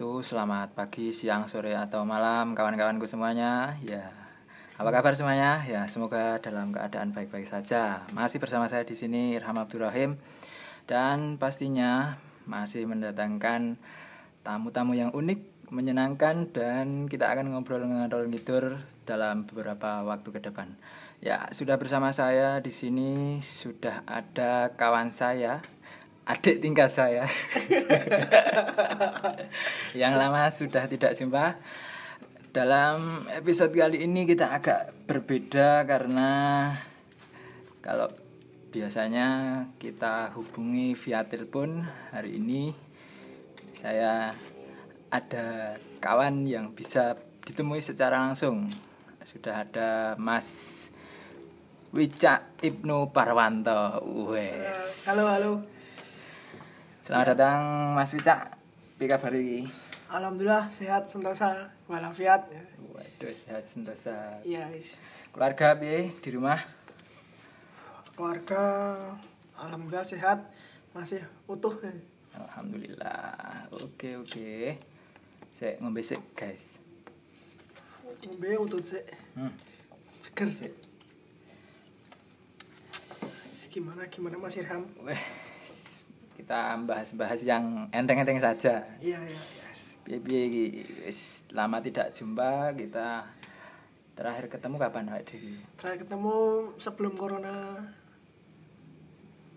wabarakatuh. Selamat pagi, siang, sore, atau malam kawan-kawanku semuanya. Ya, apa kabar semuanya? Ya, semoga dalam keadaan baik-baik saja. Masih bersama saya di sini Irham Abdurrahim dan pastinya masih mendatangkan tamu-tamu yang unik, menyenangkan dan kita akan ngobrol ngobrol ngidur dalam beberapa waktu ke depan. Ya, sudah bersama saya di sini sudah ada kawan saya adik tingkat saya. Yang lama sudah tidak jumpa. Dalam episode kali ini kita agak berbeda karena kalau biasanya kita hubungi via telepon. Hari ini saya ada kawan yang bisa ditemui secara langsung. Sudah ada Mas Wicak Ibnu Parwanto. Wes. Halo, halo. Selamat datang Mas Wicak. Piye kabar iki? Alhamdulillah sehat sentosa walafiat. Waduh, sehat sentosa. Iya, wis. Keluarga piye di rumah? Keluarga alhamdulillah sehat, masih utuh. Alhamdulillah. Oke, oke. Saya ngombe sik, guys. Ngombe utuh sik. Hmm. Seger sik. Gimana gimana Mas Irham? Weh, kita bahas-bahas yang enteng-enteng saja. Iya, iya, yes. Piye-piye iki? Wis lama tidak jumpa, kita terakhir ketemu kapan awake dhewe? Terakhir ketemu sebelum corona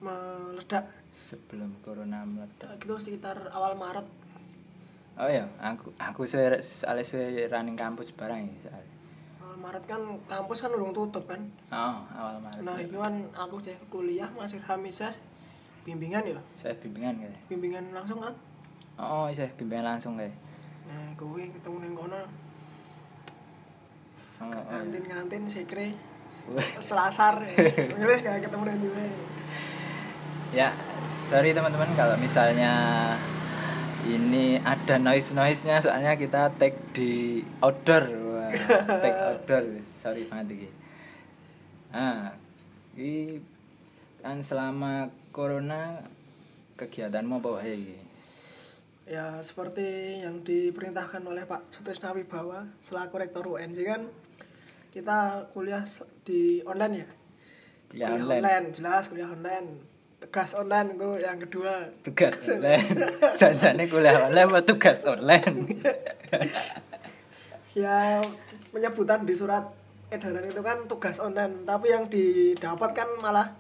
meledak. Sebelum corona meledak. Itu sekitar awal Maret. Oh iya, aku aku suwe soalnya suwe running kampus barang ya. soalnya. Awal Maret kan kampus kan urung tutup kan. Oh, awal Maret. Nah, itu kan aku cek kuliah Mas Irham isih bimbingan ya. saya bimbingan kayak. Bimbingan langsung kan. Oh, saya bimbingan langsung kayak. Nah, kowe ketemu ning kono Oh, oh, iya. kantin-kantin sekre Wah. selasar milih gak ketemu dengan dia Ya, sorry teman-teman kalau misalnya ini ada noise-noise-nya soalnya kita take di outdoor. Wah, take outdoor. Sorry banget iki. Ah, ini kan selama corona kegiatanmu apa wae iki? ya seperti yang diperintahkan oleh Pak Sutrisna Wibawa selaku rektor UNJ kan kita kuliah di online ya Kuliah online. jelas kuliah online tegas online itu yang kedua Tugas online. Janjane kuliah online apa tugas online? ya penyebutan di surat edaran itu kan tugas online tapi yang didapat kan malah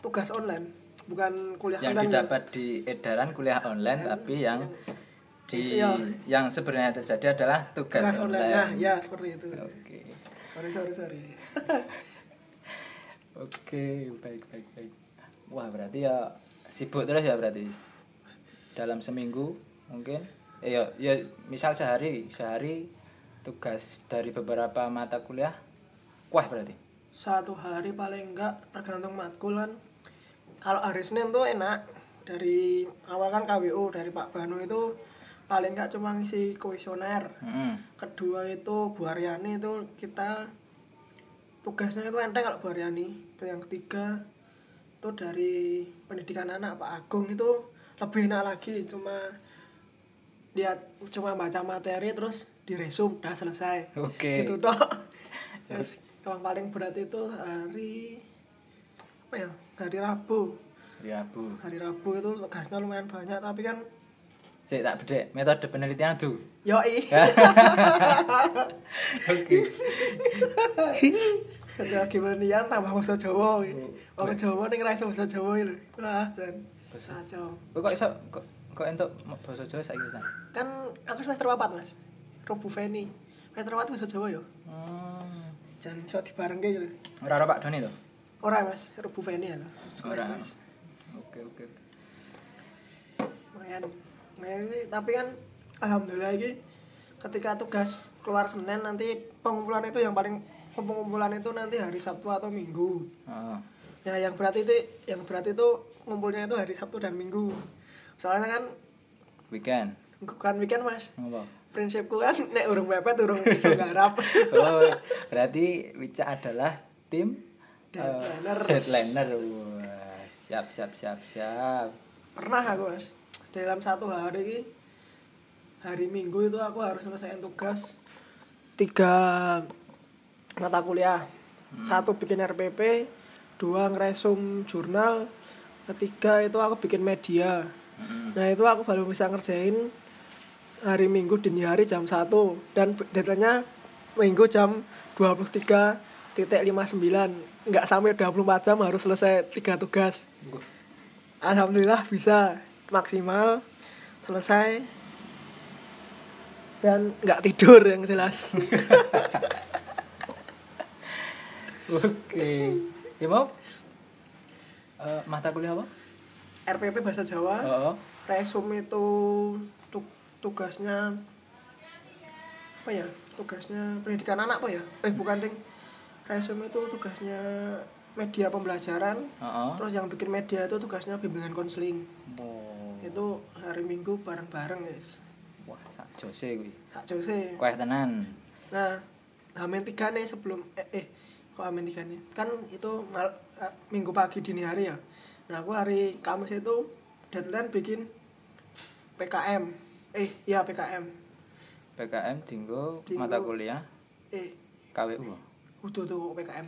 tugas online bukan kuliah yang online didapat di edaran kuliah online tapi yang di Iya. yang sebenarnya terjadi adalah tugas, tugas online. online. Nah, ya seperti itu. Oke. Sorry, sorry, sorry. Oke, baik baik baik. Wah, berarti ya sibuk terus ya berarti. Dalam seminggu mungkin. Eh ya, ya misal sehari, sehari tugas dari beberapa mata kuliah. Wah, berarti. Satu hari paling enggak tergantung matkul kan. Kalau hari Senin tuh enak. Dari awal kan KWU dari Pak Banu itu paling enggak cuma ngisi kuesioner. Heeh. Kedua itu Bu Aryani itu kita tugasnya itu enteng kalau Bu Aryani. Itu yang ketiga itu dari pendidikan anak Pak Agung itu lebih enak lagi cuma dia cuma baca materi terus diresum udah selesai Oke. gitu toh terus yang paling berat itu hari apa ya hari Rabu Ya, Bu. hari Rabu itu tugasnya lumayan banyak tapi kan Saya tak bedek metode penelitian tuh. yoi Oke. ketika nih tambah bahasa Jawa bahasa Jawa nih ngerasa bahasa Jawa itu wah dan kacau Kok iso kok kok entuk bahasa Jawa saiki pisan? kan aku semester 4 mas Robu Feni semester 4 bahasa Jawa ya Hmm. jangan iso dibarengke gitu Ora ora Pak Doni to? Ora mas Robu Feni ya Ora. mas Oke oke. lumayan tapi kan alhamdulillah ini ketika tugas keluar Senin nanti pengumpulan itu yang paling pengumpulan itu nanti hari Sabtu atau Minggu Oh. ya yang berat itu yang berat itu ngumpulnya itu hari Sabtu dan Minggu soalnya kan Weekend. bukan weekend mas Ngopo? prinsipku kan nek urung mepet urung bisa garap Oh, berarti Wica adalah tim eh, Deadliners. deadliner. Wah, siap siap siap siap. pernah aku mas dalam satu hari ini hari Minggu itu aku harus selesaiin tugas tiga mata kuliah. Satu bikin RPP, dua ngeresum jurnal, ketiga itu aku bikin media. Mm-mm. Nah itu aku baru bisa ngerjain hari Minggu dini hari jam 1 dan deadline-nya Minggu jam 23.59 nggak sampai 24 jam harus selesai tiga tugas Alhamdulillah bisa maksimal selesai dan nggak tidur yang jelas Oke. Ya mau? Eh, mata kuliah apa? RPP bahasa Jawa Oh. resum itu tu- tugasnya apa ya tugasnya pendidikan anak apa ya eh bukan ding resum itu tugasnya media pembelajaran Oh. terus yang bikin media itu tugasnya bimbingan konseling Oh. itu hari minggu bareng-bareng guys Wah, sak jose kuwi. tak jose Kueh tenan. nah hamin tiga nih sebelum eh, eh kok hamin tiga nih kan itu mal, eh, minggu pagi dini hari ya nah aku hari kamis itu deadline bikin PKM eh iya PKM PKM Dinggo. mata kuliah eh KWU. Udah tuh PKM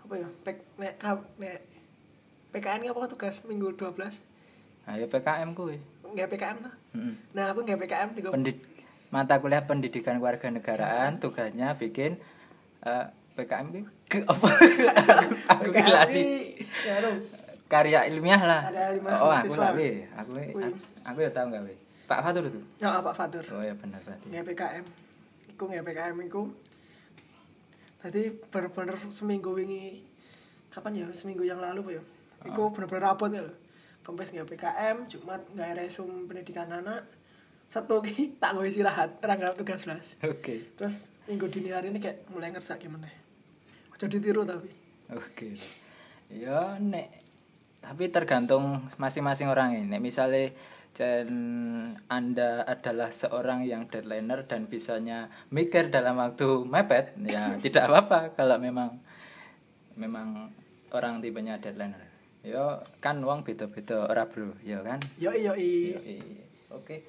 apa ya Pek, nek, nek PKN apa tugas minggu 12 Nah, ya PKM kuwi. nggak PKM tuh Heeh. nah aku nggak PKM tiga Pendid mata kuliah pendidikan warganegaraan tugasnya bikin eh, PKM ki ke apa? aku lali. ya Karya ilmiah lah. Oh, aku lali. Aku aku, aku ya tahu gawe. Pak Fatur itu. ya Pak Fatur Oh ya benar berarti. nggak PKM iku nggak PKM iku tadi bener-bener seminggu wingi kapan ya? Seminggu yang lalu ya? Iku bener-bener rapot ya loh Kampus nggak PKM Jumat nggak resum pendidikan anak. Satu ki tak ngisi istirahat orang nggak tugas belas Oke. terus minggu dini hari ini kayak mulai ngerasa gimana? Jadi tiru tapi. Oke. Ya nek tapi tergantung masing-masing orang ini. Misalnya Jen Anda adalah seorang yang deadlineer dan bisanya mikir dalam waktu mepet, ya tidak apa-apa kalau memang memang orang tipenya deadlineer. Yo kan uang beda-beda ora bro, ya kan? yo yo Yo, iya. Oke.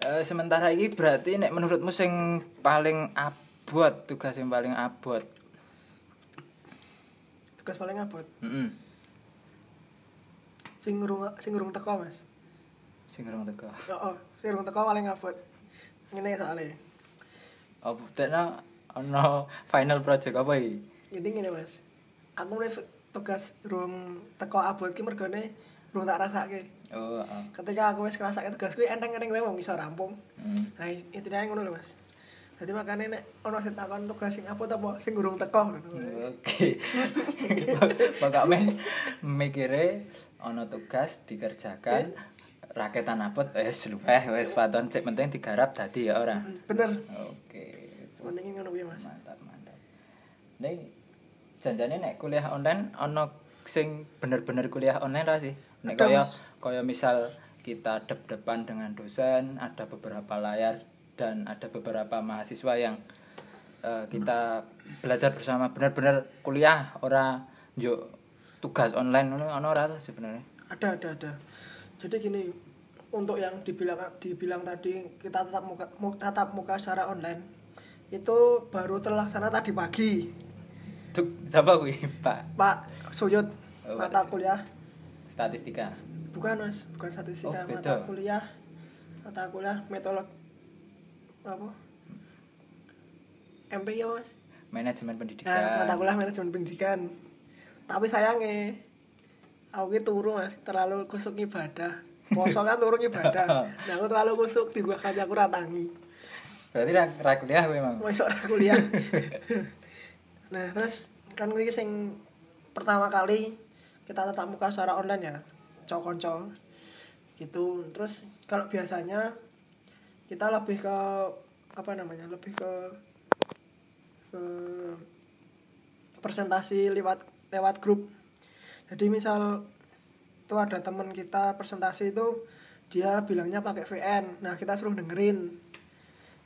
Eh, sementara ini berarti nek menurutmu sing paling abot tugas yang paling abot. tugas paling abot Heeh. sing ngurung sing ngurung teko mas Sing urung teko. yo oh, sing ngurung teko paling abot ini soalnya Apa tekno ono final project apa iki? ini gini mas aku mulai tugas rung teko abot ki mergone rung tak rasake Oh, heeh. ketika aku wis ngrasake tugas kuwi enteng-enteng wae wong iso rampung Hmm. nah intinya ngono lho mas jadi makanya nek ono sing takon tugas sing abot apa sing gurung teko. Oke. Pokoknya mikire ono tugas dikerjakan raketan abot wis luweh wis paton cek penting digarap dadi ya ora. bener Oke. pentingnya ngono kuwi mas Mantap, mantap. Nek janjane nek kuliah online ono sing bener-bener kuliah online ra sih? Nek kaya kaya misal kita dep-depan dengan dosen, ada beberapa layar dan ada beberapa mahasiswa yang eh, kita belajar bersama bener-bener kuliah ora njuk tugas online ngono ono ora sebenarnya? ada ada ada jadi gini untuk yang dibilang dibilang tadi kita tatap muka mu- tatap muka secara online itu baru terlaksana tadi pagi. Tuh, siapa kuwi, Pak? Pak Suyut Oh, mata kuliah. Statistika. bukan mas bukan statistika Oh, mata kuliah. Mata kuliah metodolog apa? MP ya mas? Manajemen pendidikan. nah mata kuliah manajemen pendidikan. Tapi sayangnya aku ki turu mas terlalu kusuk ibadah poso kan turu ibadah nah aku terlalu kusuk di gua kaca aku ratangi Berarti ra, ra kuliah kowe emang. Wes ora kuliah. nah, terus kan kuwi sing pertama kali kita tatap muka secara online ya, cowok-cowok gitu. Terus kalau biasanya kita lebih ke apa namanya? Lebih ke ke presentasi lewat lewat grup. Jadi misal itu ada teman kita presentasi itu dia bilangnya pakai VN. Nah, kita suruh dengerin.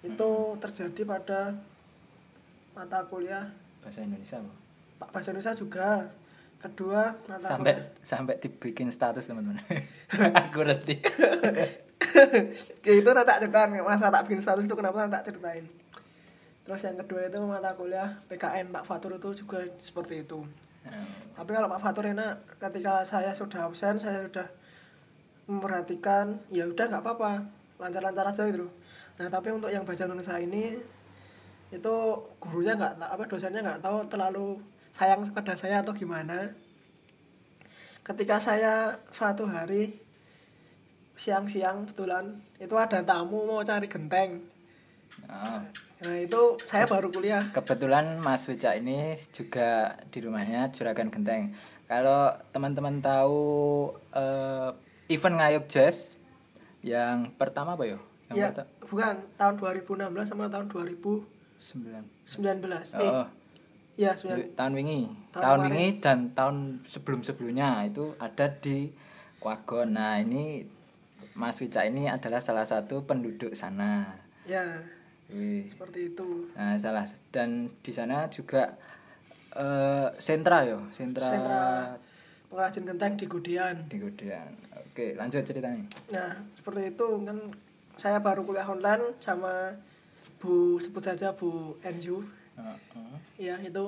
Itu terjadi pada mata kuliah. Bahasa Indonesia. Pak Bahasa Indonesia juga. Kedua mata sampai kuliah. sampai dibikin status teman-teman. Aku ngerti. Ya itu tak ceritain. Masa tak bikin status itu kenapa tak ceritain? Terus yang kedua itu mata kuliah PKN Pak Fatur itu juga seperti itu Hmm. tapi kalau Pak Fatur enak ketika saya sudah absen saya sudah memperhatikan ya udah nggak apa-apa. Lancar-lancar aja gitu nah tapi untuk yang bahasa Indonesia ini itu gurunya nggak apa dosennya nggak tahu terlalu sayang kepada saya atau gimana. Ketika saya suatu hari siang-siang betulan itu ada tamu mau cari genteng. Oh, nah itu saya baru kuliah kebetulan Mas Wicak ini juga di rumahnya Juragan Genteng. Kalau teman-teman tahu eh, event ngayuk jazz yang pertama apa yo? Yang ya perta- bukan tahun 2016 sama tahun 2019 sembilan. eh Oh, ya 9 tahun wingi, Tahun tahun wingi dan tahun sebelum-sebelumnya itu ada di Kwagon. Nah, ini Mas Wicak ini adalah salah satu penduduk sana. ya Wih. seperti itu Nah, salah dan di sana juga eh sentra yo, sentra, Sentra. pengrajin genteng di Gudian di Gudian. Oke, lanjut ceritanya. nah seperti itu kan saya baru kuliah online sama Bu sebut saja Bu Enju Heeh. ya itu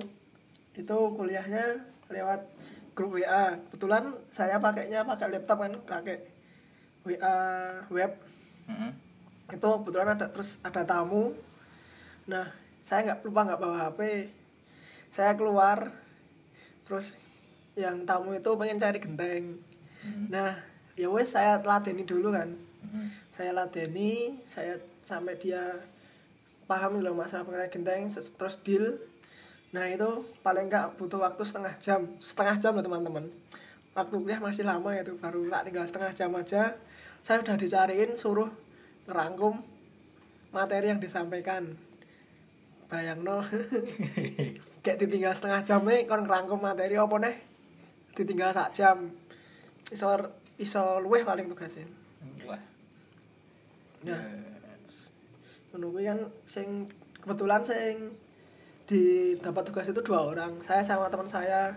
itu kuliahnya lewat grup WA kebetulan saya pakainya pakai laptop kan pakai WA web Heeh. Itu kebetulan ada terus ada tamu. Nah saya nggak lupa nggak bawa HP saya keluar terus yang tamu itu pengen cari genteng. Hmm. nah ya wes saya ladeni dulu kan. Heeh. saya ladeni saya sampai dia paham loh masalah pengenalan genteng terus deal. Nah itu paling nggak butuh waktu setengah jam. Setengah jam loh teman-teman. Waktu kuliah masih lama itu baru tak tinggal setengah jam aja. Saya udah dicariin suruh ngerangkum materi yang disampaikan. Bayang no kayak ditinggal setengah jam nih kon ngerangkum materi apa nih? Ditinggal sak jam. Iso iso luweh paling tugasnya. Wah. Nah. ngono kuwi kan sing kebetulan sing di dapat tugas itu dua orang. Saya sama teman saya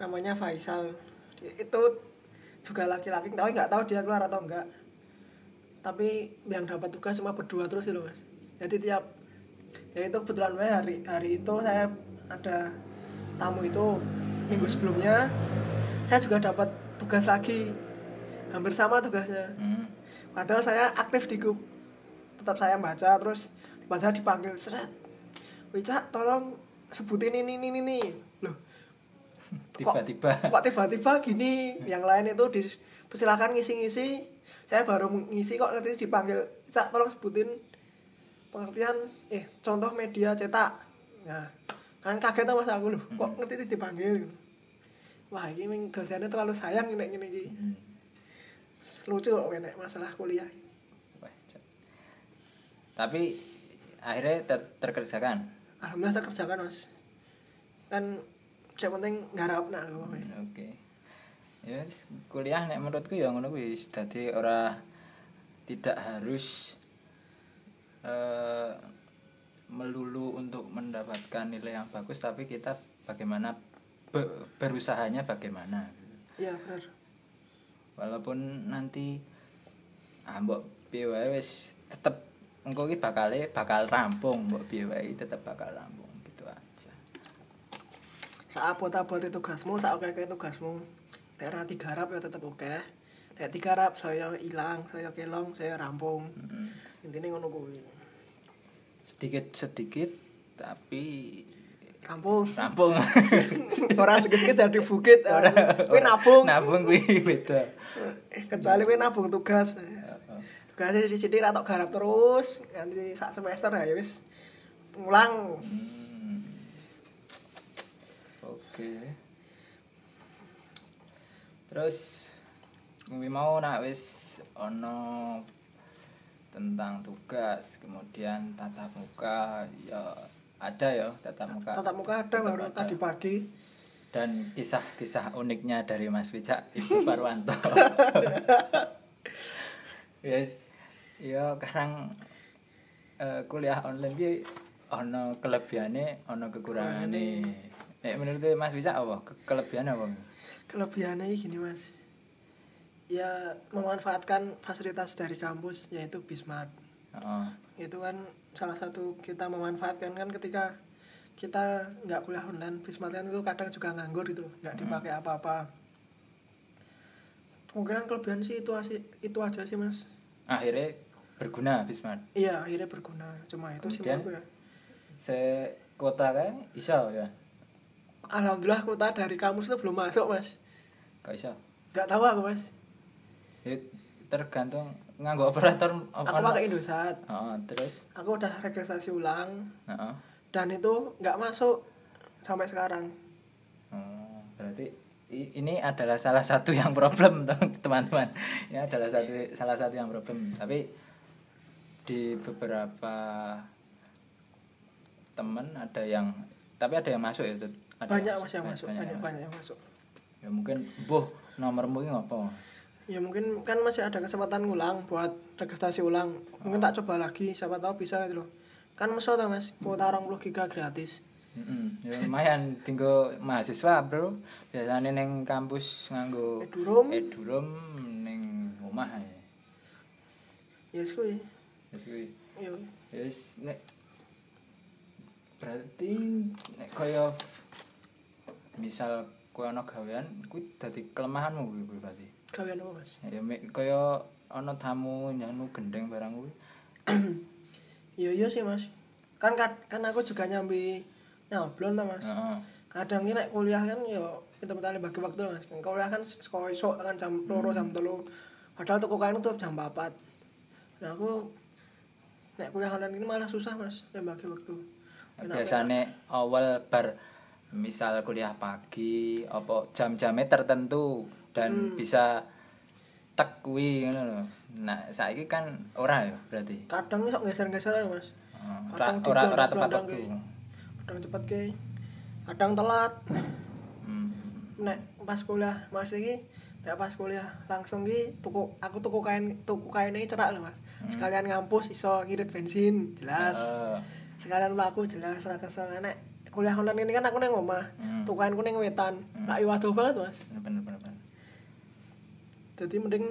namanya Faisal. Itu juga laki-laki. Tapi nggak tahu dia keluar atau enggak tapi yang dapat tugas cuma berdua terus loh mas jadi tiap ya itu kebetulan hari hari itu saya ada tamu itu minggu sebelumnya saya juga dapat tugas lagi hampir sama tugasnya Hmm. Padahal saya aktif di grup. Tetap saya baca terus tiba-tiba dipanggil seret. Wica tolong sebutin ini ini ini. Loh, Tiba-tiba. kok tiba-tiba gini? Yang lain itu dipersilakan ngisi-ngisi. Saya baru ngisi kok nanti dipanggil, "Cak, tolong sebutin pengertian eh contoh media cetak." Nah, kan kaget mas aku loh, kok ngerti dipanggil. Wah, ini memang dosennya terlalu sayang ini ini ini. Hmm. Lucu kok enek masalah kuliah. Tapi akhirnya ter- terkerjakan. Alhamdulillah terkerjakan mas kan yang penting ngarap nak apa Oke. Ya kuliah nek menurutku ya ngono kuwi dadi ora tidak harus eh melulu untuk mendapatkan nilai yang bagus tapi kita bagaimana be- berusahanya bagaimana. Iya benar walaupun nanti ah mbok piye wae wis tetep engko iki bakale bakal rampung mbok piye wae tetep bakal rampung gitu aja. Saabot-abot tugasmu saat oke tugasmu nek ra digarap ya tetep oke. Nek digarap saya hilang saya kelong saya rampung. Mm. intinya ngono kuwi. Sedikit sedikit tapi rampung. Rampung. Orang sedikit jadi bukit kuwi nabung. Nabung kuwi beda. Eh, kecuali kuwi nabung tugas. Tugasnya di sini ratok garap terus nanti sak semester ya wis ngulang Hmm. oke terus kuwi mau nak wis ono tentang tugas kemudian tatap muka ya ada ya tatap muka tatap muka ada baru ada. tadi pagi dan kisah-kisah uniknya dari Mas Wicak Ibu Parwanto. yes, ya sekarang eh, kuliah online ki ono kelebihane, ono kekurangane. Nek menurut Mas Wicak apa? Ke- Kelebihan apa? Kelebihannya gini mas. Ya memanfaatkan fasilitas dari kampus yaitu Bismart. Heeh. itu kan salah satu kita memanfaatkan kan ketika kita nggak kuliah online. Bismart kan itu kadang juga nganggur gitu nggak dipakai apa-apa. Kemungkinan kelebihan sih itu itu aja sih mas. Akhirnya berguna Bismart? Iya akhirnya berguna. Cuma itu sih menurutku ya. se kota kan iso ya alhamdulillah kuota dari kampus itu belum masuk mas kok iso nggak tahu aku mas Ya, tergantung nganggo operator aku pakai Indosat Heeh, terus aku udah registrasi ulang Heeh. dan itu nggak masuk sampai sekarang Oh, berarti ini adalah salah satu yang problem teman-teman. Ini adalah satu salah satu yang problem. Tapi di beberapa teman ada yang tapi ada yang masuk ya. Ada banyak mas yang masuk banyak banyak yang masuk Ya mungkin buh nomormu ini apa? ya mungkin kan masih ada kesempatan ngulang buat registrasi ulang mungkin tak coba lagi siapa tahu bisa gitu loh kan mesot tuh mas kuota 20 giga gratis Mm ya lumayan tinggal mahasiswa, Bro. Biasanya neng kampus nganggo Eduroom. eduroom ning omah ya. yes kuy kuwi. iya Wis nek berarti nek kaya misal kowe ana gawean kuwi dadi kelemahanmu kuwi berarti. kalian apa mas? Ya kaya ana tamu nyanu gendeng barang kuwi. iya iya sih mas. Kan kan kan aku juga nyambi nyablon lah mas. Heeh. kadang ini kuliah kan yo kita betali bagi waktu mas. Kuliah kan sekolah esok kan jam loro jam telu. Padahal tuku kain tuh jam 4 nah aku nek kuliah online ini malah susah mas bagi waktu Biasane awal bar misal kuliah pagi apa jam-jamnya tertentu dan Hmm. bisa tek kuwi ngono lho. Nah, saiki kan ora ya berarti. kadang sok geser-geser mas Heeh. Ora Kadang ora ora tepat waktu. kadang cepet ke kadang telat Hmm. nek pas kuliah mas iki nek pas kuliah langsung ki tuku aku tuku kain tuku kain ini cerak loh mas sekalian ngampus iso ngirit bensin jelas Heeh. sekalian mlaku jelas ora kesel nek kuliah online ini kan aku neng omah Hmm. tuku kainku ning wetan Hmm. lak waduh banget mas Bener bener bener. jadi mending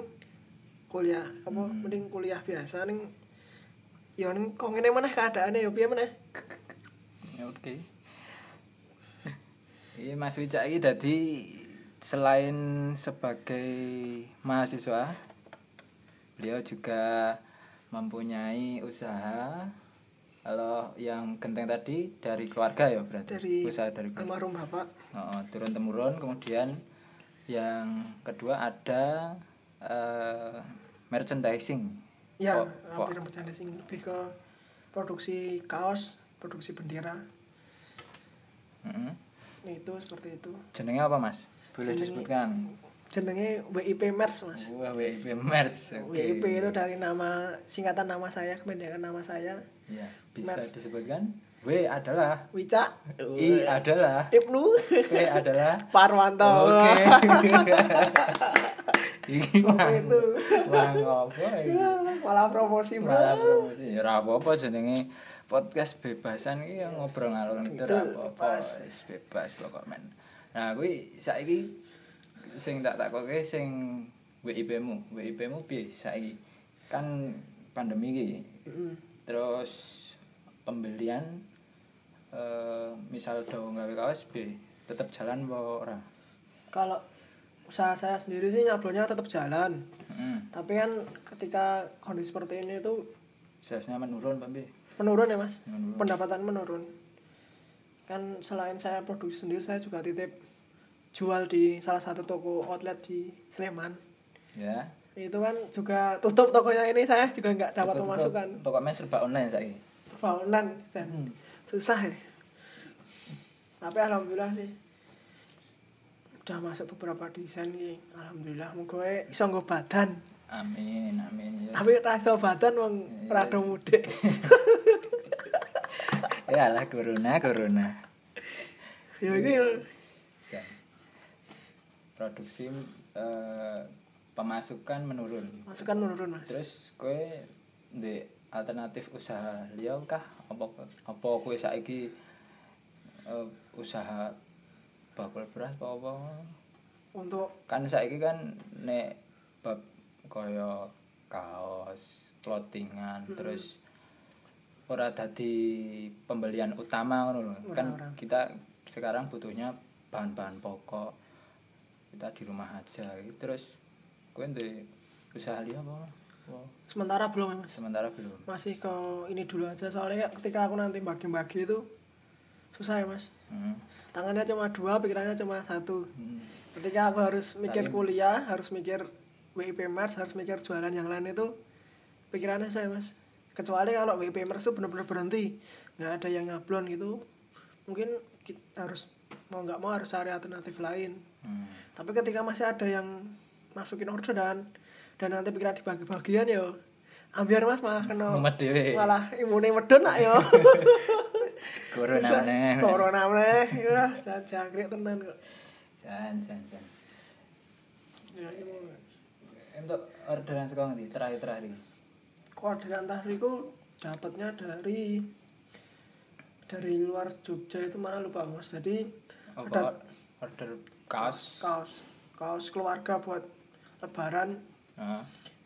kuliah apa Hmm. mending kuliah biasa ning ya ning kok ngene meneh keadaane ya piye meneh Ya, Oke. Ini Mas Wicak ini tadi selain sebagai mahasiswa, beliau juga mempunyai usaha. Kalau yang genteng tadi dari keluarga ya berarti dari usaha dari keluarga. almarhum bapak Oh, turun temurun. Kemudian yang kedua ada eh, merchandising. ya Oh, oh. hampir bercanda sih lebih ke produksi kaos produksi bendera Mm-mm. itu seperti itu Jenengnya apa Mas? Boleh Jenenge- disebutkan. jenenge WIP Merch mas Wah, WIP Merch. oke. WIP itu dari nama singkatan nama saya kependekan nama saya Ya, bisa disebutkan. W adalah Wica I adalah Ibnu P adalah Parwanto Oke. Iki itu. Apa iki? malah promosi bro Malah promosi. Ya ora apa-apa jenenge podcast bebasan iki yang ngobrol ngalor ngidul ora apa-apa. bebas. Wis bebas pokok men. Nah, kuwi saiki sing tak takoke sing WIP-mu. WIP-mu piye saiki? Kan pandemi iki. Terus pembelian eh, misal do gawe kaos B tetap jalan apa ora? Kalau usaha saya sendiri sih nyablonnya tetap jalan. Hmm. tapi kan ketika kondisi seperti ini tuh salesnya menurun Pak B? Menurun ya mas? Menurun. pendapatan menurun. Kan selain saya produksi sendiri saya juga titip jual di salah satu toko outlet di Sleman. Ya. Itu kan juga tutup tokonya ini saya juga nggak dapat Toko- pemasukan. Toko men serba online saiki online Sen. Hmm. susah ya tapi alhamdulillah sih udah masuk beberapa desain nih alhamdulillah wae iso nggo badan amin amin. Tapi rasa badan wong rada mudik ya lah corona corona. Ya iki produksi eh, pemasukan menurun. Masukan menurun mas. Terus kue di alternatif usaha liya kah? Apa apa kue saiki eh, usaha bakul beras apa apa? Untuk kan saiki kan nek bab kaya kaos clothingan Mm-mm. terus ora dadi pembelian utama ngono lho. Kan ora. kita sekarang butuhnya bahan-bahan pokok. Kita di rumah aja. Terus kowe ndek usaha liya apa Sementara belum ya, mas. Sementara belum. Masih ke ini dulu aja. Soalnya ketika aku nanti bagi-bagi itu susah ya mas. Hmm. tangannya cuma dua pikirannya cuma satu. Hmm. ketika aku harus mikir Saling- kuliah harus mikir WIP Mars harus mikir jualan yang lain itu pikirannya saya mas. Kecuali kalau WIP Mars itu benar-benar berhenti nggak ada yang nyablon gitu mungkin kita harus mau nggak mau harus cari alternatif lain. Hmm. tapi ketika masih ada yang masukin orderan dan nanti pikiran dibagi bagian ya. Ambiar mas malah kena malah imune medun nak yo corona meneh. corona meneh. Ya jangan jangkrik tenan kok. Jan jan jan. Ya itu untuk orderan sekolah nanti terakhir terakhir orderan tahriku dapatnya dari dari luar Jogja itu mana lupa mas. Jadi apa ada order kaos? Kaos. Kaos keluarga buat lebaran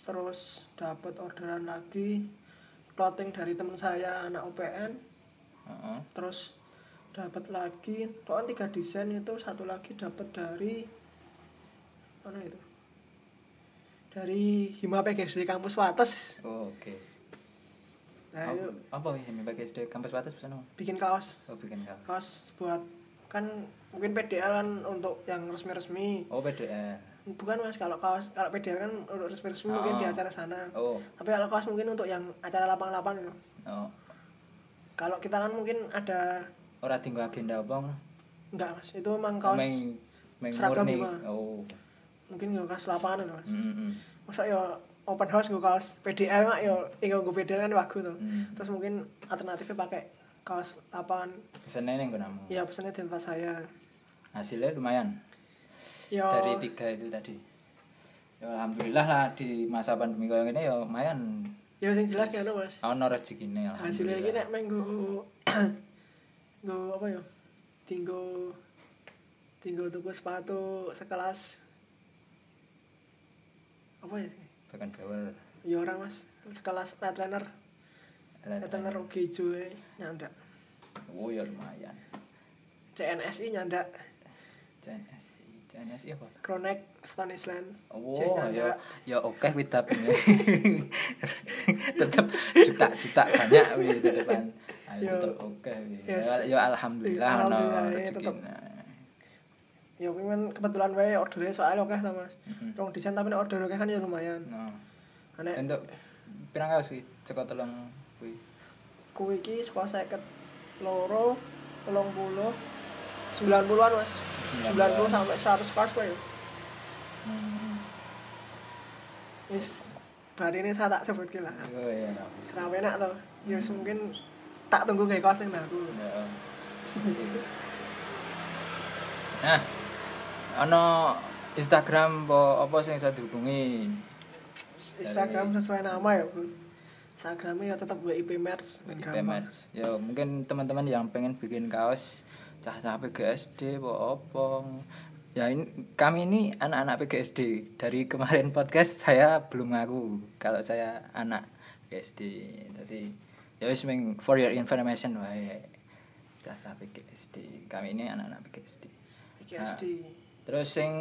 Terus dapat orderan lagi clothing dari teman saya anak UPN Heeh. terus dapat lagi toh tiga desain itu satu lagi dapat dari mana itu? Dari Hima PGSD kampus Wates. Oh, oke. Nah apa itu apa ya yang pakai SD kampus bisa nama bikin kaos. Oh bikin kaos. Kaos buat kan mungkin PDL kan untuk yang resmi-resmi. Oh PDR bukan mas kalau kaos kalau PDL kan untuk resmi-resmi mungkin Oh. di acara sana. Oh. Tapi kalau kaos mungkin untuk yang acara lapang-lapang. Gitu oh. Kalau kita kan mungkin ada ora tinggal agenda apa enggak mas. Itu memang kaos meng meng seragam Bima. oh. Mungkin nggak kaos lapangan mas. Mm -mm. masa ya open house gue kaos PDL mak ya tinggal gue PDL kan bagus tuh Hmm. terus mungkin alternatifnya pakai kaos lapangan. Pesennya yang gunamu ya pesannya di tempat saya. Hasilnya lumayan ya dari tiga itu tadi. Ya alhamdulillah lah di masa pandemi kayak gini ya lumayan. Ya yang jelas kan mas. ono rezekine hasilnya ini nek menggo nggo apa ya tinggo tinggo tuku sepatu sekelas. Apa ya? Bahkan bawel ya orang mas. Sekelas netrunner netrunner ugi hijau e, nyandak. Oh ya lumayan. CNSI nyandak. CNSI CNSI apa Kronek Stone Island Oh, Cek ya ya oke wit tapi tetap juta-juta banyak wih di depan. Ayo Yo. tetap oke wih. Yes. Ya, ya alhamdulillah Iya, ono alhamdulillah, ya, ya kan kebetulan wae ordernya soalnya oke sama mas Mm-mm. rong desain tapi order oke kan ya lumayan Nah, aneh untuk pirang kaos wih? Ceko telung kuwi. kuwi iki saka seket loro telung puluh sembilan puluhan mas sembilan puluh sampai seratus kaos kuwi ya Hmm. wis bari ini saya tak sebut lah Oh iya. serawe enak tuh ya wis mungkin tak tunggu kayak kaos yang baru. Nah, ono Instagram apa apa sing bisa dihubungi? Instagram sesuai nama ya bro Instagramnya ya tetap WIP Merch IP gampang. Merch. Ya mungkin teman-teman yang pengen bikin kaos cah-cah PGSD apa apa. Ya ini kami ini anak-anak PGSD. Dari kemarin podcast saya belum ngaku kalau saya anak PGSD. Jadi ya wis meng for your information wae. Cah-cah PGSD. Kami ini anak-anak PGSD. PGSD Terus sing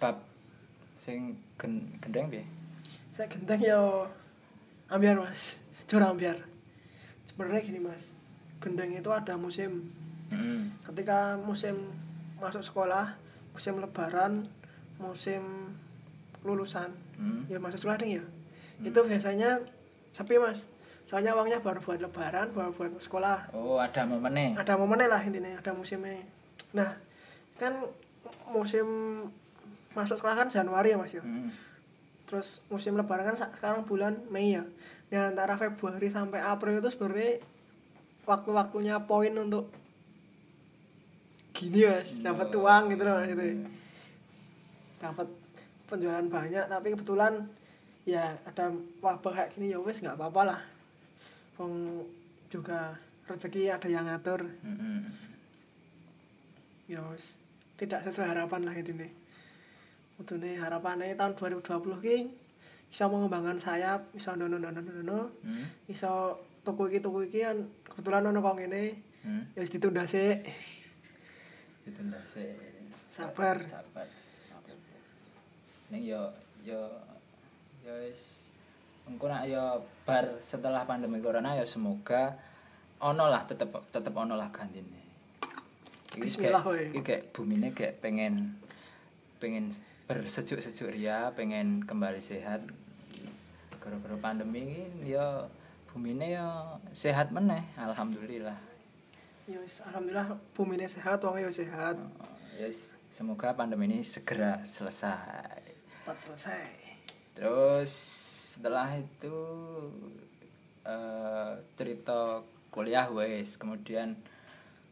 bab sing gen, gendeng piye? saya gendeng ya ambiar mas curang ambiar sebenarnya gini mas gendeng itu ada musim Heeh. ketika musim masuk sekolah musim lebaran musim lulusan Hmm. ya masuk sekolah nih ya itu biasanya sepi mas soalnya uangnya baru buat lebaran baru buat sekolah Oh, ada momennya. ada momennya lah intinya ada musimnya nah kan musim masuk sekolah kan Januari ya mas ya Heeh. terus musim lebaran kan sekarang bulan Mei ya nah antara Februari sampai April itu sebenarnya waktu-waktunya poin untuk gini mas dapat Oh. uang gitu loh mas itu dapat penjualan banyak tapi kebetulan ya ada wabah kayak gini ya wes nggak apa-apa lah Wong juga rezeki ada yang ngatur Heeh. ya wes tidak sesuai harapan lah ini kudune harapane tahun 2020 ki bisa mengembangkan sayap bisa dono dono dono Hmm. iso tuku iki tuku iki kan kebetulan ono kok ngene Hmm. ya ditunda sik Ditunda sih. Sabar. Sabar. Ning yo yo yo engko nak yo bar setelah pandemi corona ya semoga ono lah tetep tetep ono lah gantine. Iki kayak-. Iki kayak bumine kayak pengen pengen bersejuk-sejuk ria, pengen kembali sehat. Gara-gara pandemi ini ya bumine ya sehat meneh, alhamdulillah. Ya wis alhamdulillah bumine sehat wong ya sehat Yes, semoga pandemi ini segera selesai. cepat selesai Terus setelah itu eh, cerita kuliah wes, kemudian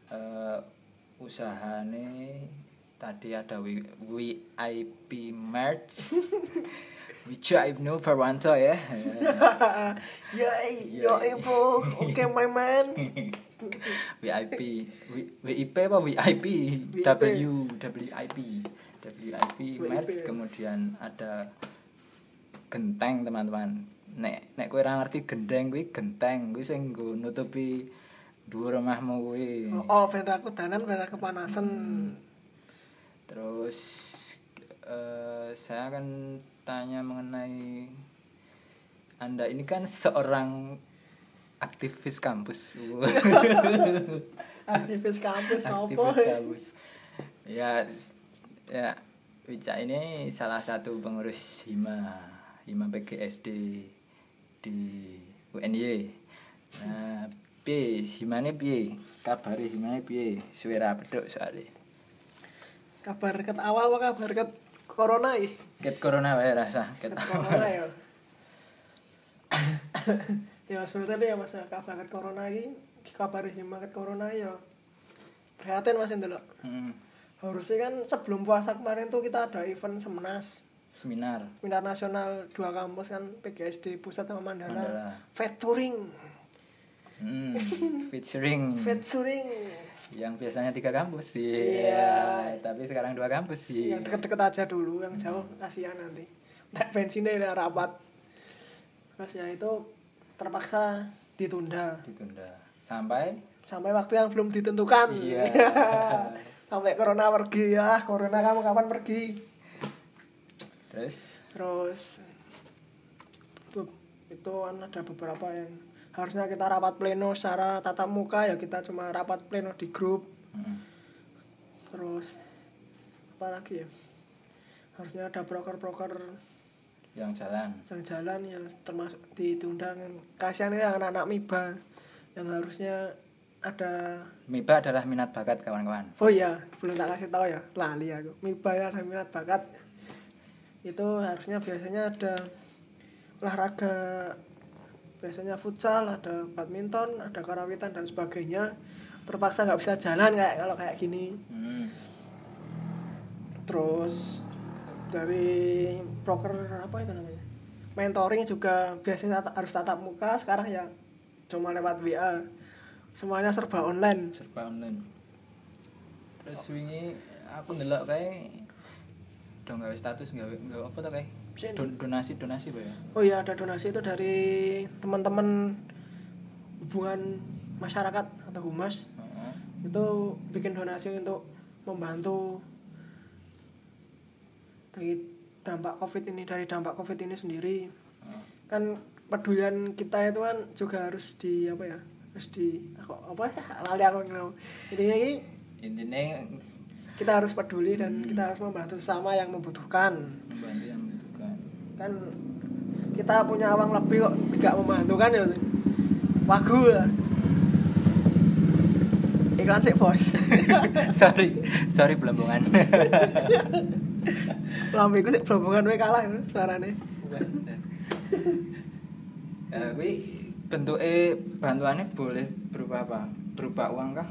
eh, usahane tadi ada VIP merch. Wica Ibnu Farwanto ya. ya yo ibu oke my man VIP W- WIP apa? VIP WIP. W WIP WIP merch WIP. kemudian ada genteng teman-teman. Nek nek kowe ora ngerti gendeng kuwi genteng. Kuwi sing nggo nutupi dhuwur omahmu kuwi. Oh ben aku danan ben kepanasan. Terus eh, saya akan tanya mengenai anda ini kan seorang aktivis kampus. Aktivis kampus aktivis kampus. Ya ya Wica ini salah satu pengurus hima hima PGSD di UNY nah piye? Himane piye? Kabare himane piye? Suara peduk soalnya kabar ket awal apa kabar ket corona iki? Ket corona wae rasa ket ket corona ya ya sebenarnya ya mas kabar ket corona iki kabar ket corona ya prihatin mas ndelok Hmm, harusnya kan sebelum puasa kemarin tuh kita ada event semnas. Seminar. Seminar nasional dua kampus kan PGSD pusat sama Mandala, Mandala. featuring hmm, featuring featuring yang biasanya tiga kampus sih. Iya. tapi sekarang dua kampus sih. Yang deket-deket aja dulu yang jauh kasihan nanti. Nah, bensinnya udah rapat. Terus ya itu terpaksa ditunda. Ditunda. Sampai? Sampai waktu yang belum ditentukan. Iya. sampai corona pergi ya. Corona kamu kapan pergi? Terus? Terus itu kan ada beberapa yang harusnya kita rapat pleno secara tatap muka ya kita cuma rapat pleno di grup. Hmm, terus apa lagi ya? Harusnya ada broker-broker yang jalan. Yang jalan yang termasuk ditunda kasihan ya anak-anak miba yang harusnya ada MIBA adalah minat bakat kawan-kawan. Oh iya belum tak kasih tahu ya. Lali aku. Miba ya ada minat bakat. Itu harusnya biasanya ada olahraga biasanya futsal ada badminton ada karawitan dan sebagainya. Terpaksa nggak bisa jalan kayak kalau kayak gini. Hmm, terus dari broker apa itu namanya? Mentoring juga biasanya tata- harus tatap muka sekarang ya cuma lewat WA semuanya serba online. Serba online. Terus wingi aku ndelok kae dong gawe status gawe gawe apa tuh Sini. Don- donasi donasi apa ya? Oh iya ada donasi itu dari teman-teman hubungan masyarakat atau humas. Heeh. itu bikin donasi untuk membantu dari dampak covid ini dari dampak covid ini sendiri. Heeh. kan pedulian kita itu kan juga harus di apa ya harus di aku apa? Ya lali aku ngomong. Intinya ini intinya kita harus peduli dan Hmm. kita harus membantu sesama yang membutuhkan. Membantu yang membutuhkan. Kan kita punya uang lebih kok tidak membantu kan ya wagu lah iklan sih bos. Sorry sorry belambungan lambe ku sih belombongan wae kalah ya, suarane Eh, kuwi bentuke bantuannya boleh berupa apa? Berupa uang kah?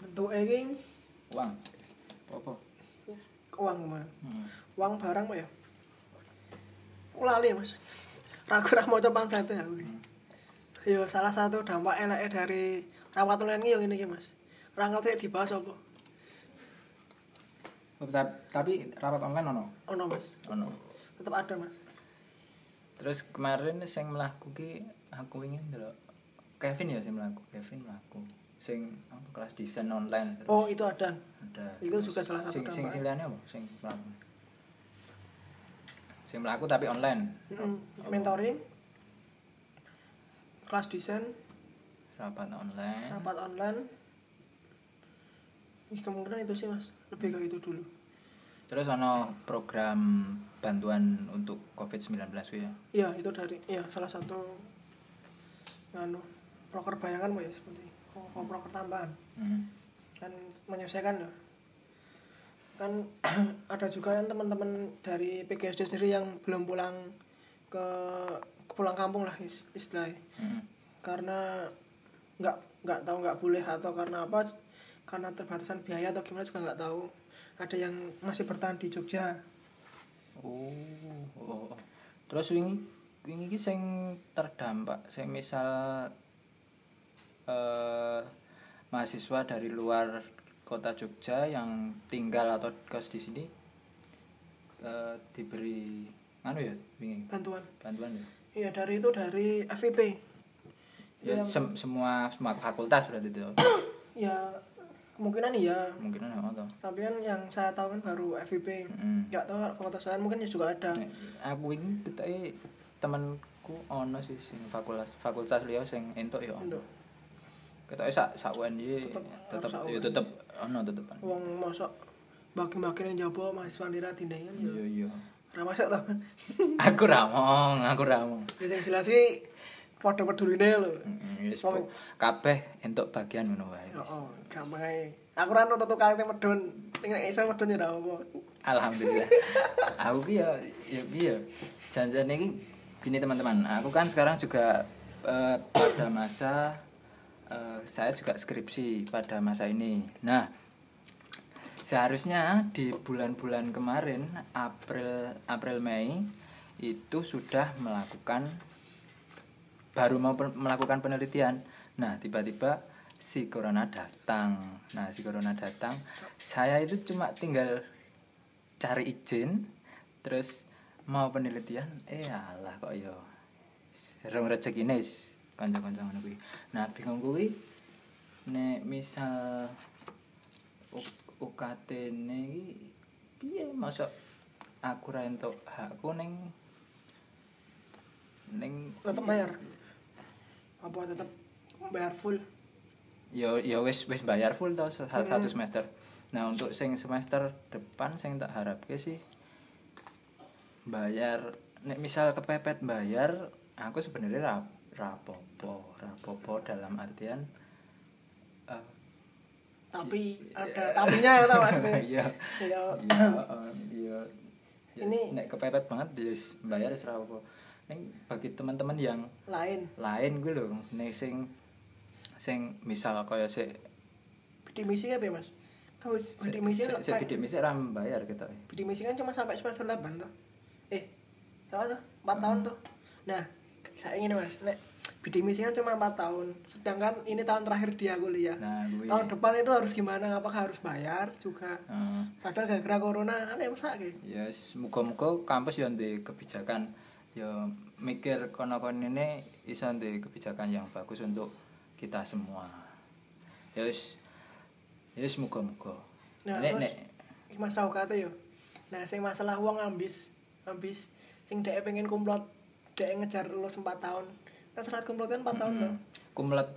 bentuk ini Uang. Apa? uang mah Hmm. uang barang mah ya lali mas ragu ragu mau coba berarti aku Hmm. Yo salah satu dampak enaknya dari rawat ini yang ini iki, mas ora ngerti dibahas apa. Oh, ta- tapi rapat online ono? Ono mas. Ono. Tetap ada mas. Terus kemarin sing mlaku ki aku ingin ndelok Kevin ya sing mlaku Kevin mlaku. Sing apa kelas desain online terus. Oh itu ada. Ada itu Terus juga salah satu sing sing sing liyane apa? Sing mlaku. Sing mlaku tapi online. Mm, mentoring kelas desain rapat online. rapat online Ih, kemungkinan itu sih mas. Lebih ke itu dulu. Terus ono program bantuan untuk COVID-19 ku ya? Iya itu dari iya salah satu anu proker bayangan ya seperti oh, oh, proker tambahan. Hmm. kan menyelesaikan loh kan ada juga kan teman-teman dari PGSD sendiri yang belum pulang ke, ke pulang kampung lah is- istilahnya. Hmm. karena nggak nggak tahu nggak boleh atau karena apa karena terbatasan biaya atau gimana juga nggak tahu ada yang masih bertahan di Jogja Oh, oh, oh. Terus wingi wingi iki sing terdampak sing misal eh mahasiswa dari luar kota Jogja yang tinggal atau kos di sini eh diberi anu ya wingi bantuan bantuan ya. iya dari itu dari FVP Ya Yang- sem- semua semua fakultas berarti itu. ya kemungkinan iya Mungkin ada apa tapi kan yang saya tahu kan baru FVP Heeh. nggak tahu kalau fakultas lain mungkin ya juga ada aku wingi ketoke temenku ono sih sing fakultas fakultas liya sing entuk ya. untuk Ketoke sak sak UNY Tetep ya tetep ono tetep. uang masuk bagi-bagi yang jabo mahasiswa nira tindakan kan ya Iya iya. ora masuk tau Aku ramong, aku ramong. ya yang jelas sih pada peduline lho Heeh, wis Wong- kabeh entuk bagian ngono wae. Oh, ae. Aku ra nonton tukang teh medun. Ning nek iso medun ya apa. Alhamdulillah. aku ki ya ya piye? Janjane iki gini teman-teman. Aku kan sekarang juga eh, pada masa eh, saya juga skripsi pada masa ini. Nah, seharusnya di bulan-bulan kemarin April April Mei itu sudah melakukan baru mau pen- melakukan penelitian. Nah, tiba-tiba si corona datang. Nah, si corona datang, saya itu cuma tinggal cari izin terus mau penelitian eh alah kok yo rong rezekine wis kanca-kanca ngono kuwi. Nah, bingung kuwi nek misal U- UKT-ne iki piye masa aku ra entuk hakku ning ning Tetep bayar. Apa tetep bayar full? Yo yo wis wis bayar full sa- satu Mm. semester. Nah, untuk sing semester depan sing tak harapke sih bayar nek misal kepepet bayar aku sebenarnya ra rapopo rapopo dalam artian eh, Tapi ada tapinya ya tau maksudnya. iya Ya. iya eh, iya Ya, Ini- nek kepepet banget ya wis bayar rapopo ning bagi teman-teman yang Lain. lain gue lho nek sing sing misal kaya sik Bidik misi apa ya, Mas? Kau bidik misi kan sik bidik misi ra bayar kita bidik misi kan cuma sampai semester 8 tuh. Eh, berapa tuh? 4 tahun tuh. Nah, saya ingin Mas, nek bidik misi kan cuma 4 tahun. Sedangkan ini tahun terakhir dia kuliah. nah gue Tahun depan itu harus gimana? Apakah harus bayar juga? Heeh. Padahal gara-gara corona aneh gitu. ya yes, muga-muga kampus yo ndek kebijakan yo mikir kono-kono ini iso ndek kebijakan yang bagus untuk kita semua ya wis ya wis muga-muga Nah, nek terus- nek Iki Mas tahu kata yo. Nah, sing masalah uang ambis, ambis sing dhek pengen kumlot, dhek ngejar lulus 4 tahun. Kan syarat kumlot kan 4 tahun tuh. kumlot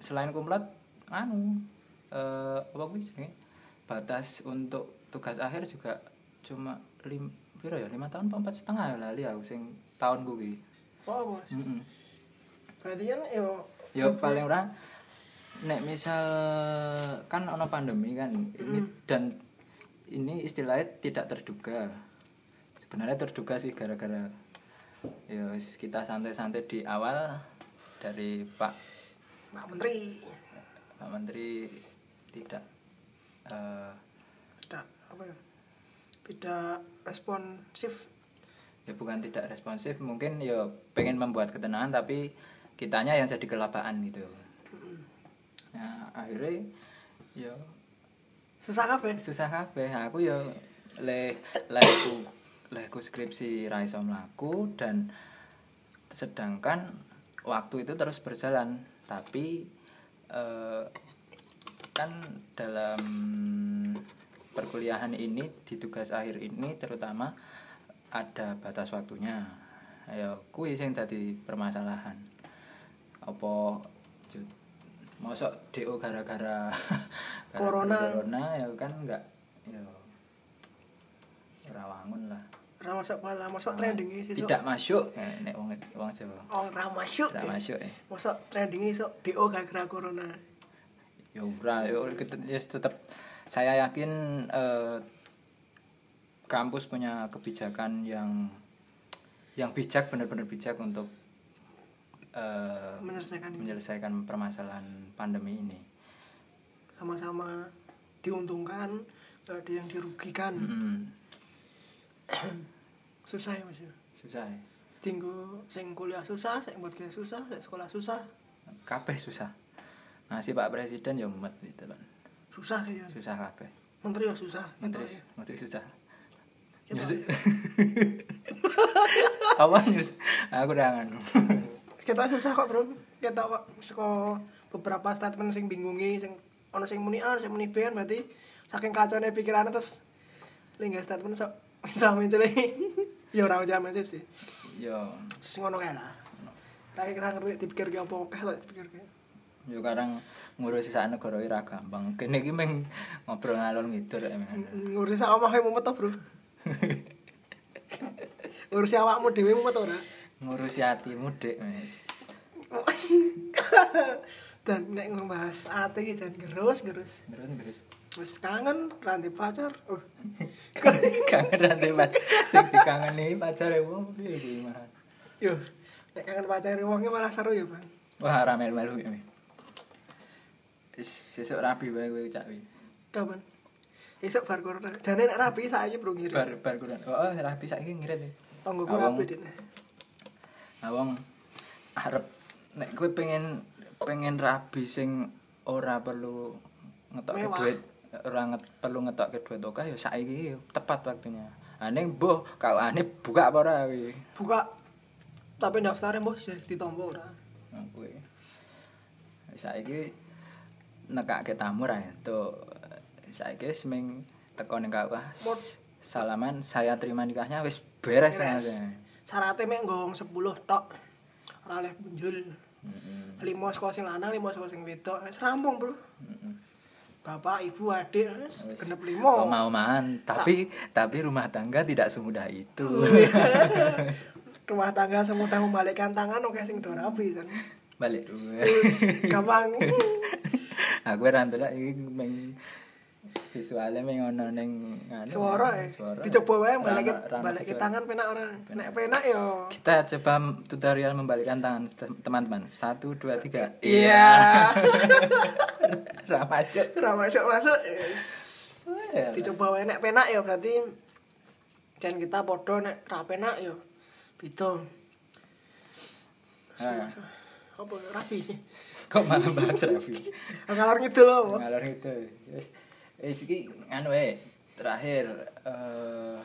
selain kumlot anu eh apa jenenge batas untuk tugas akhir juga cuma lim piro ya lima tahun empat setengah ya lali aku sing tahun kuwi Oh, Mas. Heeh. Berarti kan yo ya paling ora nek misal kan ono pandemi kan ini dan ini istilahnya tidak terduga sebenarnya terduga sih gara-gara ya kita santai-santai di awal dari Pak Pak Menteri Pak Menteri tidak eh, tidak apa ya? Tidak responsif. ya bukan tidak responsif mungkin ya pengen membuat ketenangan tapi kitanya yang jadi kelapaan gitu. Nah, akhirnya yo susah kabeh. Susah kabeh. Aku yo le leku leku skripsi ra iso mlaku dan sedangkan waktu itu terus berjalan. Tapi eh, kan dalam perkuliahan ini di tugas akhir ini terutama ada batas waktunya. Ayo kuwi sing dadi permasalahan apa mosok DO gara-gara Corona. corona ya kan enggak ya rawangun lah. Ora masuk malah masuk trending iki tidak masuk. Eh, nek wong wong Jawa. Oh ora masuk. Tidak masuk eh masuk trending iso DO gara-gara corona. Ya ora ya ket- ya tetap saya yakin eh, kampus punya kebijakan yang yang bijak benar-benar bijak untuk eh, menyelesaikan ini menyelesaikan permasalahan pandemi ini. sama-sama diuntungkan gak ada yang dirugikan Mm-mm. susah ya mas ya Susah. ya. tinggu sing kuliah susah sing buat susah sing sekolah susah Kabeh susah. Ngasih Pak Presiden ya mumet gitu kan. susah ya Susah kabeh. menteri ya susah Menteri ya. menteri susah. Gitu. Nyus. Apa? Aku udah nganu. kita susah kok bro. Kita kok saka beberapa statement sing bingungi sing ono sing muni A sing muni B kan berarti saking kacaunya pikirannya terus lingga statement sok sama mencele ya ora jaman aja sih. Yo, sing ngono kae lah. Ra kira ngerti dipikir ki apa akeh to dipikir ki yo kadang ngurusi sak negara iki ra gampang. Kene iki meng ngobrol ngalor ngidul ya, ngurusi sak omah mumet to bro. Ngurusi awakmu dhewe mumet ora Ngurusi hatimu, Dek, Mas. dan nek ngebahas ati iki jan gerus gerus Terus terus. wis kangen ranti pacar oh kangen rantai pacar sing dikangeni pacare wong piye kuwi mah. yo nek kangen pacar wongnya malah seru ya bang Wah, ra melu-melu ya. Wis sesuk rabi wae kowe cak wi. kapan esok bar corona jane nek rapi saiki bro ngirim Bar bar kurang. Oh, rabi saiki ngirit. tonggo Awang. rapi dit Nah, arep nek kowe pengen pengen rabi sing ora perlu ngetokke Mewah. duit, ora nget, perlu ngetokke duit oke ya saiki tepat waktunya. Ane mbuh kawane buka apa ora buka tapi daftarnya bos ya ditompo ora kuwi. Saiki nekake tamu ra entuk. Saiki wis ming teko ning. Mot- Salaman saya terima nikahnya wis beres Beres. Syaratnya mek nggong 10 tok. Ora oleh punjul Heeh. lima saka sing lanang lima saka sing wedok. Wis rampung bro. Heeh. bapak ibu adik wis genep lima. Mau-mahan, tapi tapi rumah tangga tidak semudah itu. rumah tangga semudah membalikkan tangan oke sing do rapi kan Balik gampang. Aku ora ndelok iki visualnya meng ono ning suara ya Suara. dicoba wae balik balik tangan penak ora penak penak yo Kita coba tutorial membalikkan tangan te- teman-teman. Satu, dua, tiga. iya Ra masuk. ora masuk masuk yes. dicoba wae nek penak ya berarti dan kita podo nek ra penak ya beda Ah. apa rapi Kok malah bahas rapi? ngalor ngidul apa Ngalor itu. Wis wis iki anu wae. Terakhir eh,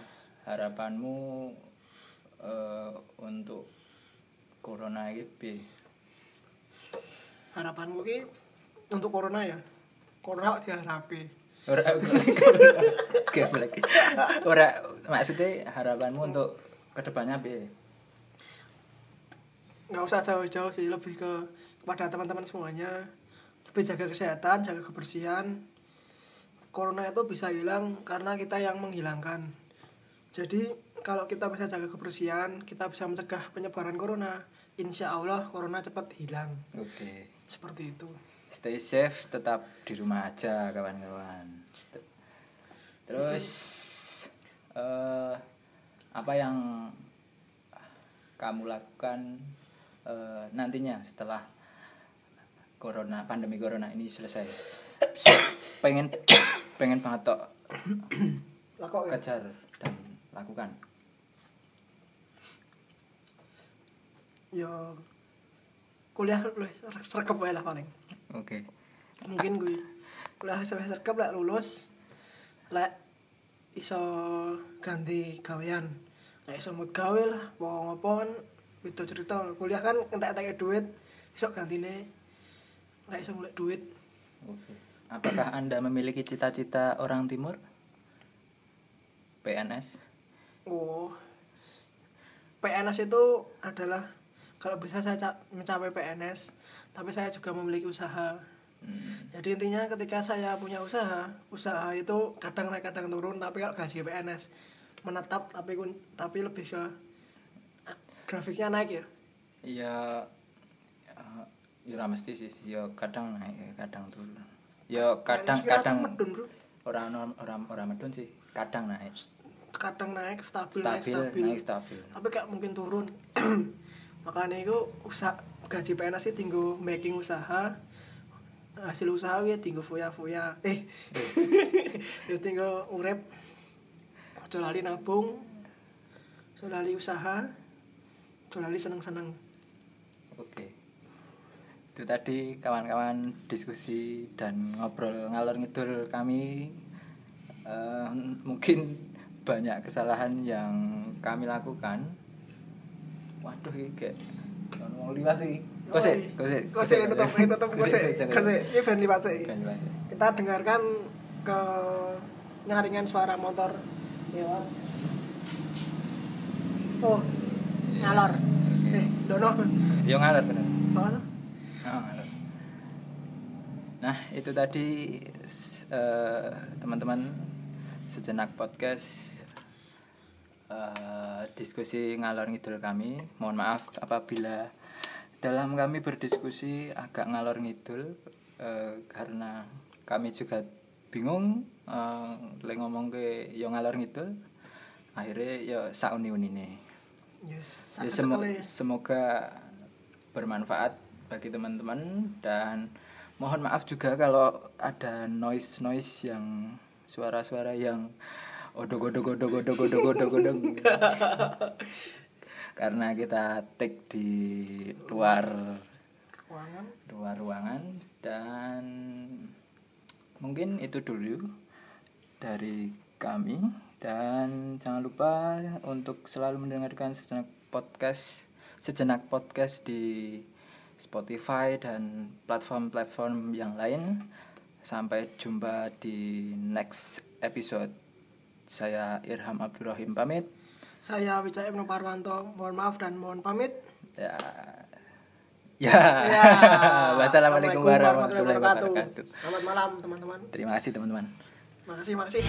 harapanmu eh, untuk corona iki piye? harapanku ki untuk corona ya corona kok diharapi Ora Geblek. Ora maksudnya harapanmu untuk ke depannya piye? nggak usah jauh-jauh sih lebih ke kepada teman-teman semuanya lebih jaga kesehatan jaga kebersihan corona itu bisa hilang karena kita yang menghilangkan jadi kalau kita bisa jaga kebersihan kita bisa mencegah penyebaran corona insya Allah corona cepat hilang Oke. seperti itu Stay safe, tetap di rumah aja kawan-kawan. Terus eh apa yang kamu lakukan eh, nantinya setelah corona pandemi corona ini selesai? pengen pengen banget tok. Lah kok ya? Kejar dan lakukan. ya kuliah lu serkep wae lah paling. Oke. mungkin gue kuliah ke lek lulus lek iso ganti gawean. Lek iso gawe lah mau kan beda cerita. Kuliah kan entek-entek duit iso gantine. Lek iso golek duit. Oke. Apakah Anda memiliki cita-cita orang timur? PNS? oh PNS itu adalah kalau bisa saya ca- mencapai PNS tapi saya juga memiliki usaha Hmm. jadi intinya ketika saya punya usaha usaha itu kadang naik kadang turun tapi kalau gaji PNS menetap tapi tapi lebih ke ah, grafiknya naik ya Ya eh, ya ora mesti sih, ya kadang naik, kadang turun. Ya kadang PNS kita kadang tuh medun bro. Orang orang orang medun sih, kadang naik. kadang naik stabil, naik Stabil, stabil. naik stabil. tapi gak mungkin turun. Makanya itu usaha gaji PNS itu tinggal making usaha. Hasil usaha ya tinggal foya-foya. Eh ya tinggal urep. Aja lali nabung. Lali usaha. Aja lali seneng-seneng. Oke. Itu tadi kawan-kawan diskusi dan ngobrol ngalor ngidul kami. Eh, mungkin banyak kesalahan yang kami lakukan. Waduh iki kayak mau liwat iki. Kose, kose, kose nutup nutup kose kose ini band lipat sih kita dengarkan ke nyaringan suara motor. Lewat oh ngalor. Eh dono. Yo ngalor bener. Oh, ngalor. Nah, itu tadi eh, teman-teman sejenak podcast eh, diskusi ngalor ngidul kami. Mohon maaf apabila dalam kami berdiskusi agak ngalor ngidul eh, karena kami juga bingung eh, lek ngomong ke yo ngalor ngidul. Akhirnya yo sauni-unine. yes Ya, semo- semoga bermanfaat bagi teman-teman dan mohon maaf juga kalau ada noise noise yang suara-suara yang odog odog odog odog odog odog odog karena kita take di luar ruangan. luar ruangan dan mungkin itu dulu dari kami. Dan jangan lupa untuk selalu mendengarkan sejenak podcast sejenak podcast di Spotify dan platform-platform yang lain. Sampai jumpa di next episode. Saya Irham Abdurrahim pamit. Saya Wijaya Ibnu Parwanto mohon maaf dan mohon pamit. Ya. Ya, Ya. wassalamualaikum warahmatullahi wabarakatuh. Selamat malam teman-teman. Terima kasih teman-teman. Makasih makasih